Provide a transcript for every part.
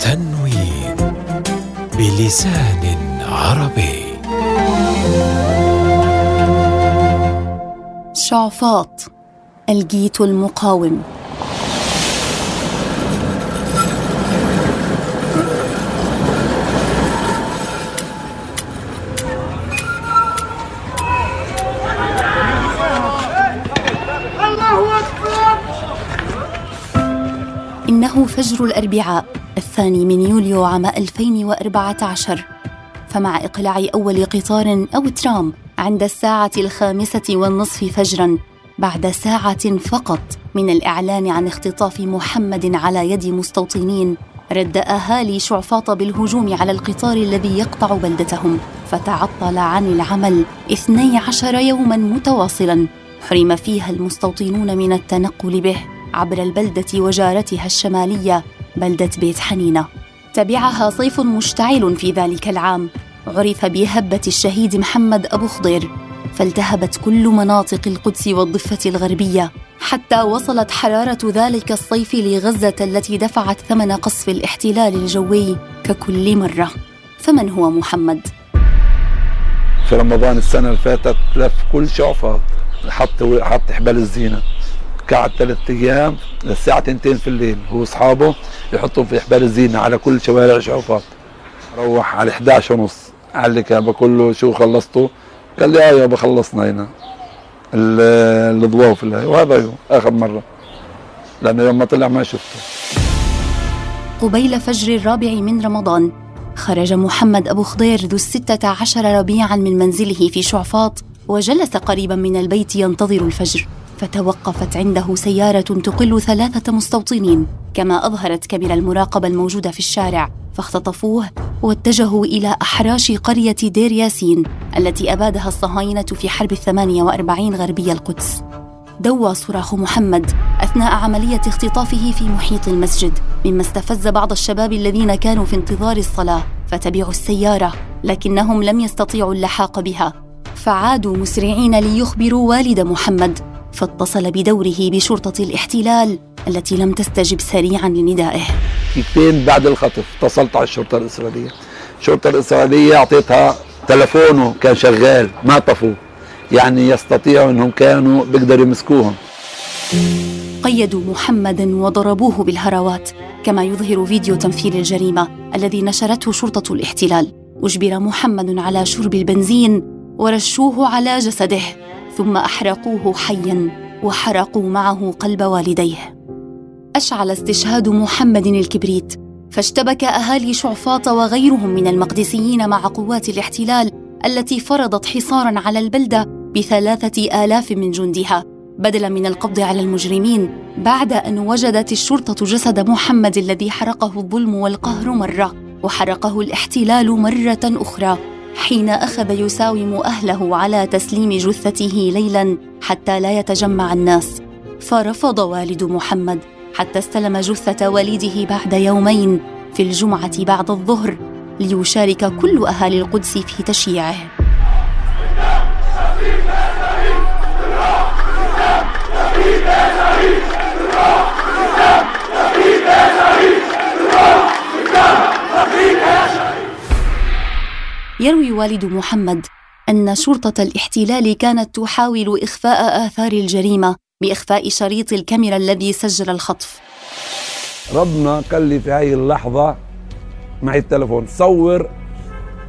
تنوين بلسان عربي. شعفاط الجيت المقاوم. فجر الأربعاء الثاني من يوليو عام 2014 فمع إقلاع أول قطار أو ترام عند الساعة الخامسة والنصف فجراً بعد ساعة فقط من الإعلان عن اختطاف محمد على يد مستوطنين رد أهالي شعفاط بالهجوم على القطار الذي يقطع بلدتهم. فتعطل عن العمل 12 يوما متواصلا حرم فيها المستوطنون من التنقل به. عبر البلدة وجارتها الشمالية بلدة بيت حنينة. تبعها صيف مشتعل في ذلك العام. عرف بهبة الشهيد محمد أبو خضير. فالتهبت كل مناطق القدس والضفة الغربية. حتى وصلت حرارة ذلك الصيف لغزة التي دفعت ثمن قصف الاحتلال الجوي ككل مرة. فمن هو محمد؟ في رمضان السنة اللي فاتت لف كل شعفات حط حط حبال الزينة. قعد ثلاث أيام للساعة 2 في الليل هو واصحابه يحطهم في حبال الزينة على كل شوارع شعفات روح على 11 ونص. قال لي بقول له شو خلصتوا؟ قال لي آه يابا خلصنا هنا. الضواف وهذا يوم آخر مرة. لأنه يوم ما طلع ما شفته. قبيل فجر الرابع من رمضان خرج محمد أبو خضير ذو الستة عشر ربيعا من منزله في شعفاط وجلس قريبا من البيت ينتظر الفجر. فتوقفت عنده سيارة تقل ثلاثة مستوطنين كما أظهرت كاميرا المراقبة الموجودة في الشارع فاختطفوه واتجهوا إلى أحراش قرية دير ياسين التي أبادها الصهاينة في حرب الثمانية وأربعين غربي القدس. دوى صراخ محمد أثناء عملية اختطافه في محيط المسجد مما استفز بعض الشباب الذين كانوا في انتظار الصلاة فتبعوا السيارة لكنهم لم يستطيعوا اللحاق بها. فعادوا مسرعين ليخبروا والد محمد. فاتصل بدوره بشرطة الاحتلال التي لم تستجب سريعا لندائه. دقيقتين بعد الخطف اتصلت على الشرطة الإسرائيلية. الشرطة الإسرائيلية أعطيتها تلفونه كان شغال ما طفوه يعني يستطيعوا أنهم كانوا بيقدروا يمسكوهم. قيدوا محمدا وضربوه بالهراوات كما يظهر فيديو تمثيل الجريمة الذي نشرته شرطة الاحتلال. أجبر محمد على شرب البنزين ورشوه على جسده. ثم أحرقوه حيا وحرقوا معه قلب والديه. أشعل استشهاد محمد الكبريت فاشتبك أهالي شعفاط وغيرهم من المقدسيين مع قوات الاحتلال التي فرضت حصارا على البلدة بثلاثة آلاف من جندها. بدلا من القبض على المجرمين بعد أن وجدت الشرطة جسد محمد الذي حرقه الظلم والقهر مرة وحرقه الاحتلال مرة أخرى. حين أخذ يساوم أهله على تسليم جثته ليلا حتى لا يتجمع الناس. فرفض والد محمد حتى استلم جثة والده بعد يومين في الجمعة بعد الظهر ليشارك كل أهالي القدس في تشييعه. يروي والد محمد أن شرطة الاحتلال كانت تحاول إخفاء آثار الجريمة بإخفاء شريط الكاميرا الذي سجل الخطف. ربنا قال لي في هاي اللحظة معي التلفون صور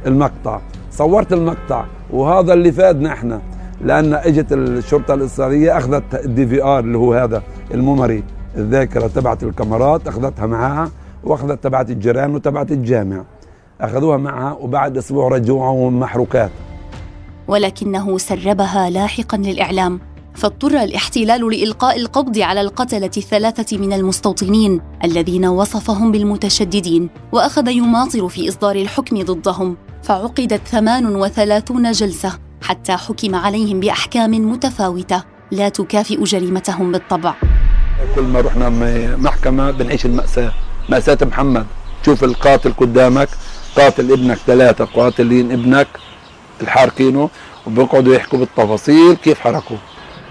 المقطع. صورت المقطع وهذا اللي فادنا إحنا لأن إجت الشرطة الإسرائيلية أخذت ال DVR اللي هو هذا ال memory الذاكرة تبعت الكاميرات أخذتها معها وأخذت تبعت الجيران وتبعت الجامع. أخذوها معها وبعد أسبوع رجعوهم محروكات ولكنه سربها لاحقا للإعلام فاضطر الاحتلال لإلقاء القبض على القتلة الثلاثة من المستوطنين الذين وصفهم بالمتشددين وأخذ يماطل في إصدار الحكم ضدهم فعقدت 38 جلسة حتى حكم عليهم بأحكام متفاوتة لا تكافئ جريمتهم بالطبع. كل ما رحنا محكمة بنعيش المأساة مأساة محمد. تشوف القاتل قدامك قاتل ابنك ثلاثة قاتلين ابنك الحارقينه وبيقعدوا يحكوا بالتفاصيل كيف حرقوا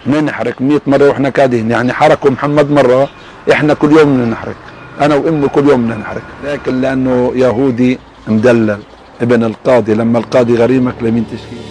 ننحرق 100 مرة وإحنا قاعدين يعني حركوا محمد مرة إحنا كل يوم ننحرق أنا وأمي كل يوم ننحرق لكن لأنه يهودي مدلل ابن القاضي لما القاضي غريمك لمين تشكي؟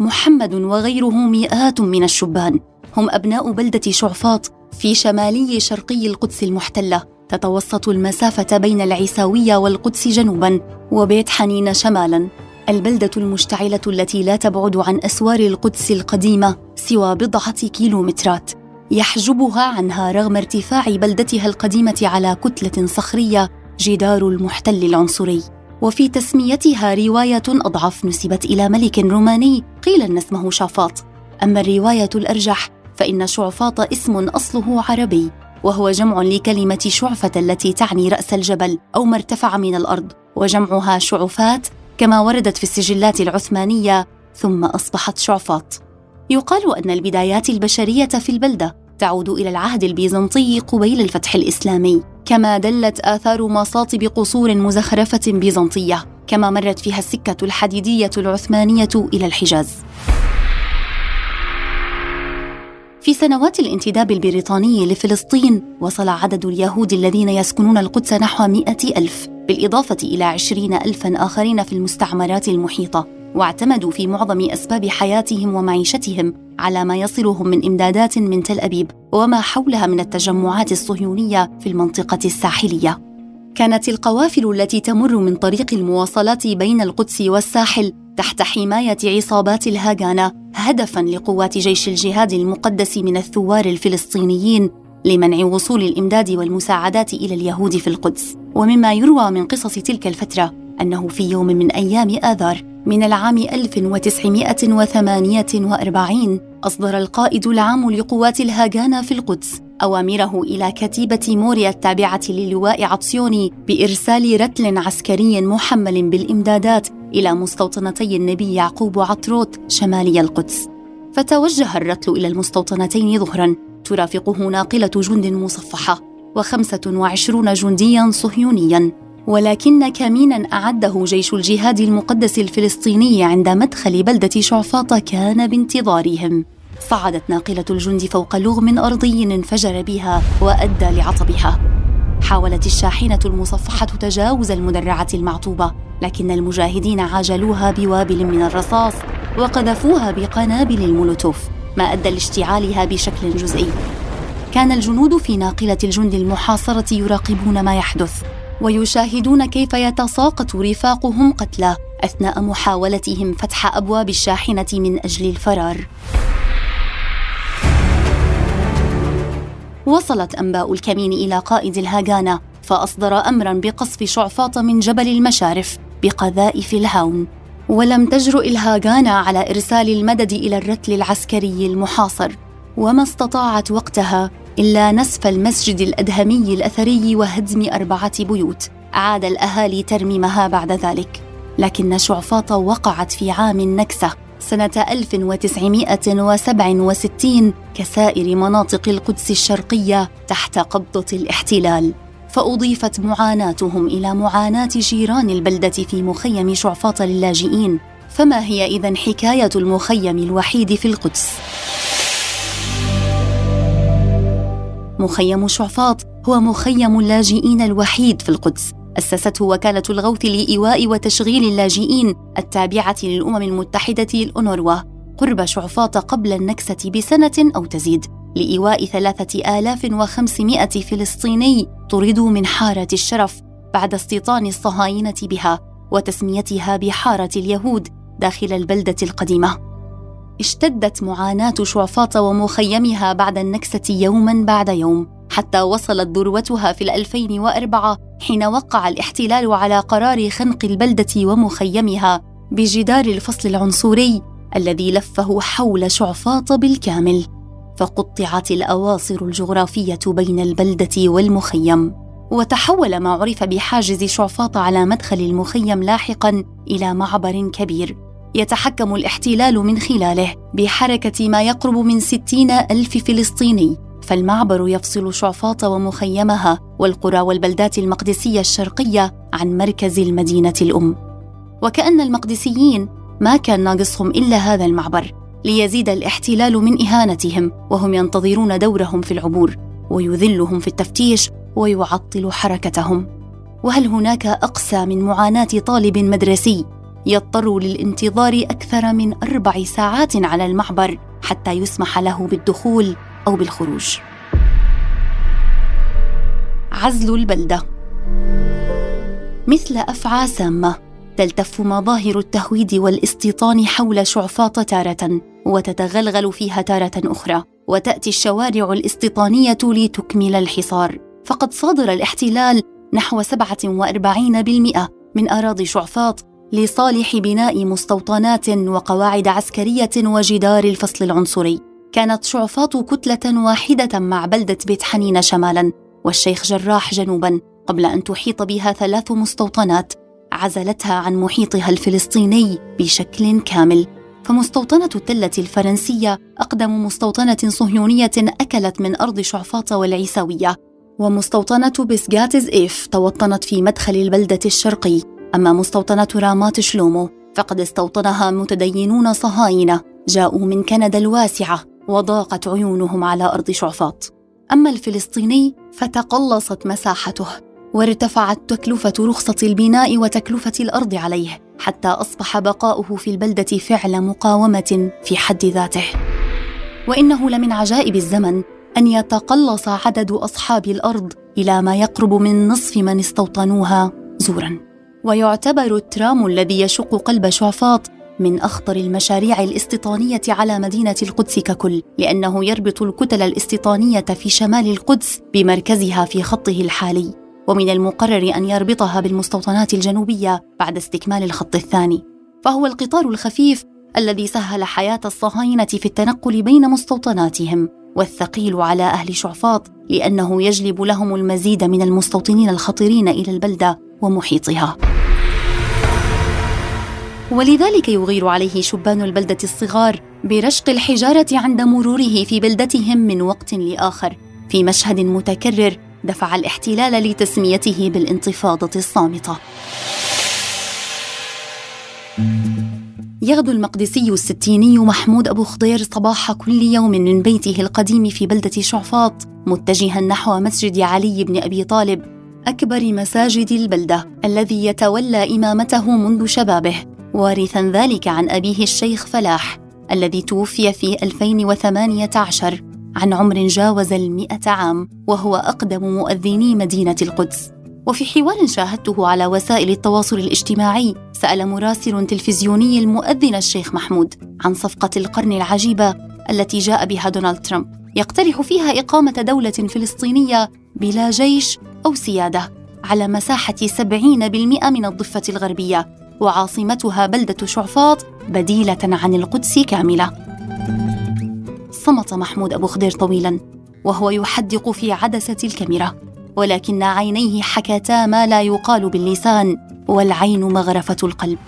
محمد وغيره مئات من الشبان. هم أبناء بلدة شعفاط في شمالي شرقي القدس المحتلة. تتوسط المسافة بين العيساوية والقدس جنوبا وبيت حنين شمالا البلدة المشتعلة التي لا تبعد عن أسوار القدس القديمة سوى بضعة كيلومترات. يحجبها عنها رغم ارتفاع بلدتها القديمة على كتلة صخرية جدار المحتل العنصري. وفي تسميتها رواية أضعف نسبت إلى ملك روماني قيل أن اسمه شافاط أما الرواية الأرجح فإن شعفاط اسم أصله عربي. وهو جمع لكلمة شعفة التي تعني رأس الجبل أو ما ارتفع من الأرض وجمعها شعفات كما وردت في السجلات العثمانية ثم أصبحت شعفاط يقال أن البدايات البشرية في البلدة تعود إلى العهد البيزنطي قبيل الفتح الإسلامي كما دلت آثار مصاطب قصور مزخرفة بيزنطية كما مرت فيها السكة الحديدية العثمانية إلى الحجاز. في سنوات الانتداب البريطاني لفلسطين وصل عدد اليهود الذين يسكنون القدس نحو مئة ألف بالإضافة إلى عشرين ألفا آخرين في المستعمرات المحيطة واعتمدوا في معظم أسباب حياتهم ومعيشتهم على ما يصلهم من إمدادات من تل أبيب وما حولها من التجمعات الصهيونية في المنطقة الساحلية. كانت القوافل التي تمر من طريق المواصلات بين القدس والساحل تحت حماية عصابات الهاغانا هدفا لقوات جيش الجهاد المقدس من الثوار الفلسطينيين لمنع وصول الإمداد والمساعدات إلى اليهود في القدس. ومما يروى من قصص تلك الفترة أنه في يوم من أيام آذار من العام 1948 أصدر القائد العام لقوات الهاغانا في القدس أوامره إلى كتيبة موريا التابعة للواء عطسيوني بإرسال رتل عسكري محمل بالإمدادات إلى مستوطنتي النبي يعقوب عطروت شمالي القدس. فتوجه الرتل إلى المستوطنتين ظهرا. ترافقه ناقلة جند مصفحة وخمسة وعشرون جنديا صهيونيا. ولكن كمينا أعده جيش الجهاد المقدس الفلسطيني عند مدخل بلدة شعفاط كان بانتظارهم. صعدت ناقلة الجند فوق لغم أرضي انفجر بها وأدى لعطبها. حاولت الشاحنة المصفحة تجاوز المدرعة المعطوبة لكن المجاهدين عاجلوها بوابل من الرصاص وقذفوها بقنابل المولوتوف ما أدى لاشتعالها بشكل جزئي. كان الجنود في ناقلة الجند المحاصرة يراقبون ما يحدث ويشاهدون كيف يتساقط رفاقهم قتلى أثناء محاولتهم فتح أبواب الشاحنة من أجل الفرار. وصلت أنباء الكمين إلى قائد الهاغانا فأصدر أمرا بقصف شعفاط من جبل المشارف بقذائف الهاون. ولم تجرؤ الهاغانا على إرسال المدد إلى الرتل العسكري المحاصر. وما استطاعت وقتها إلا نسف المسجد الأدهمي الأثري وهدم أربعة بيوت. عاد الأهالي ترميمها بعد ذلك. لكن شعفاط وقعت في عام النكسة. سنة 1967 كسائر مناطق القدس الشرقية تحت قبضة الاحتلال. فأضيفت معاناتهم إلى معاناة جيران البلدة في مخيم شعفاط للاجئين. فما هي إذا حكاية المخيم الوحيد في القدس؟ مخيم شعفاط هو مخيم اللاجئين الوحيد في القدس. أسسته وكالة الغوث لإيواء وتشغيل اللاجئين التابعة للأمم المتحدة الأونروا قرب شعفاط قبل النكسة بسنة أو تزيد لإيواء ثلاثة آلاف وخمسمائة فلسطيني طردوا من حارة الشرف بعد استيطان الصهاينة بها وتسميتها بحارة اليهود داخل البلدة القديمة. اشتدت معاناة شعفاط ومخيمها بعد النكسة يوما بعد يوم حتى وصلت ذروتها في 2004 حين وقع الاحتلال على قرار خنق البلدة ومخيمها بجدار الفصل العنصري الذي لفه حول شعفاط بالكامل فقطعت الأواصر الجغرافية بين البلدة والمخيم. وتحول ما عرف بحاجز شعفاط على مدخل المخيم لاحقا إلى معبر كبير يتحكم الاحتلال من خلاله بحركة ما يقرب من ستين ألف فلسطيني. فالمعبر يفصل شعفاط ومخيمها والقرى والبلدات المقدسية الشرقية عن مركز المدينة الأم. وكأن المقدسيين ما كان ناقصهم إلا هذا المعبر ليزيد الاحتلال من إهانتهم وهم ينتظرون دورهم في العبور ويذلهم في التفتيش ويعطل حركتهم. وهل هناك أقسى من معاناة طالب مدرسي يضطر للانتظار أكثر من أربع ساعات على المعبر حتى يسمح له بالدخول؟ أو بالخروج. عزل البلدة. مثل أفعى سامة تلتف مظاهر التهويد والاستيطان حول شعفاط تارة وتتغلغل فيها تارة أخرى وتأتي الشوارع الاستيطانية لتكمل الحصار. فقد صادر الاحتلال نحو 47% من أراضي شعفاط لصالح بناء مستوطنات وقواعد عسكرية وجدار الفصل العنصري. كانت شعفاط كتلة واحدة مع بلدة بيت حنين شمالا والشيخ جراح جنوبا قبل أن تحيط بها ثلاث مستوطنات. عزلتها عن محيطها الفلسطيني بشكل كامل. فمستوطنة التلة الفرنسية أقدم مستوطنة صهيونية أكلت من أرض شعفاط والعيسوية ومستوطنة بسجاتز إيف توطنت في مدخل البلدة الشرقي. أما مستوطنة رامات شلومو فقد استوطنها متدينون صهاينة جاءوا من كندا الواسعة. وضاقت عيونهم على أرض شعفاط. أما الفلسطيني فتقلصت مساحته وارتفعت تكلفة رخصة البناء وتكلفة الأرض عليه حتى أصبح بقاؤه في البلدة فعل مقاومة في حد ذاته. وإنه لمن عجائب الزمن أن يتقلص عدد أصحاب الأرض إلى ما يقرب من نصف من استوطنوها زورا. ويعتبر الترام الذي يشق قلب شعفاط من أخطر المشاريع الاستيطانية على مدينة القدس ككل لأنه يربط الكتل الاستيطانية في شمال القدس بمركزها في خطه الحالي. ومن المقرر أن يربطها بالمستوطنات الجنوبية بعد استكمال الخط الثاني. فهو القطار الخفيف الذي سهل حياة الصهاينة في التنقل بين مستوطناتهم والثقيل على أهل شعفاط لأنه يجلب لهم المزيد من المستوطنين الخطيرين إلى البلدة ومحيطها. ولذلك يغير عليه شبان البلدة الصغار برشق الحجارة عند مروره في بلدتهم من وقت لآخر. في مشهد متكرر دفع الاحتلال لتسميته بالانتفاضة الصامتة. يغدو المقدسي الستيني محمود أبو خضير صباح كل يوم من بيته القديم في بلدة شعفاط متجها نحو مسجد علي بن أبي طالب أكبر مساجد البلدة الذي يتولى إمامته منذ شبابه. وارثا ذلك عن أبيه الشيخ فلاح الذي توفي في 2018 عن عمر جاوز المئة عام وهو أقدم مؤذني مدينة القدس. وفي حوار شاهدته على وسائل التواصل الاجتماعي سأل مراسل تلفزيوني المؤذن الشيخ محمود عن صفقة القرن العجيبة التي جاء بها دونالد ترامب. يقترح فيها إقامة دولة فلسطينية بلا جيش أو سيادة على مساحة 70% من الضفة الغربية. وعاصمتها بلدة شعفاط بديلة عن القدس كاملة. صمت محمود أبو خضير طويلا وهو يحدق في عدسة الكاميرا ولكن عينيه حكتا ما لا يقال باللسان والعين مغرفة القلب.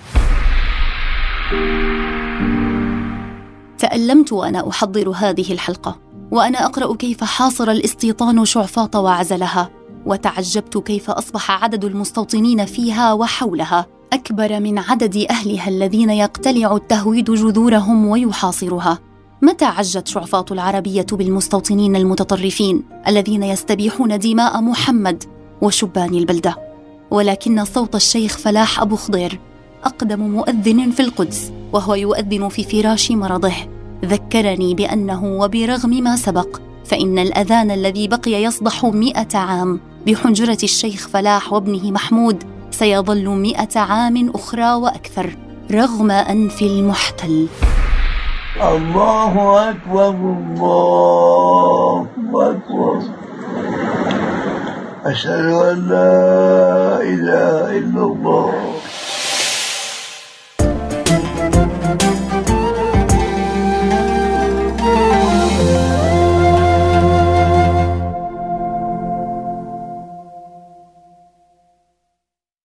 تألمت وأنا أحضر هذه الحلقة وأنا أقرأ كيف حاصر الاستيطان شعفاط وعزلها. وتعجبت كيف أصبح عدد المستوطنين فيها وحولها. أكبر من عدد أهلها الذين يقتلع التهويد جذورهم ويحاصرها. متى عجت شعفاط العربية بالمستوطنين المتطرفين الذين يستبيحون دماء محمد وشبان البلدة؟ ولكن صوت الشيخ فلاح أبو خضير أقدم مؤذن في القدس وهو يؤذن في فراش مرضه. ذكرني بأنه وبرغم ما سبق فإن الأذان الذي بقي يصدح مئة عام بحنجرة الشيخ فلاح وابنه محمود سيظل مئة عام أخرى وأكثر رغم أنف المحتل. الله أكبر الله أكبر. أشهد أن لا إله إلا الله.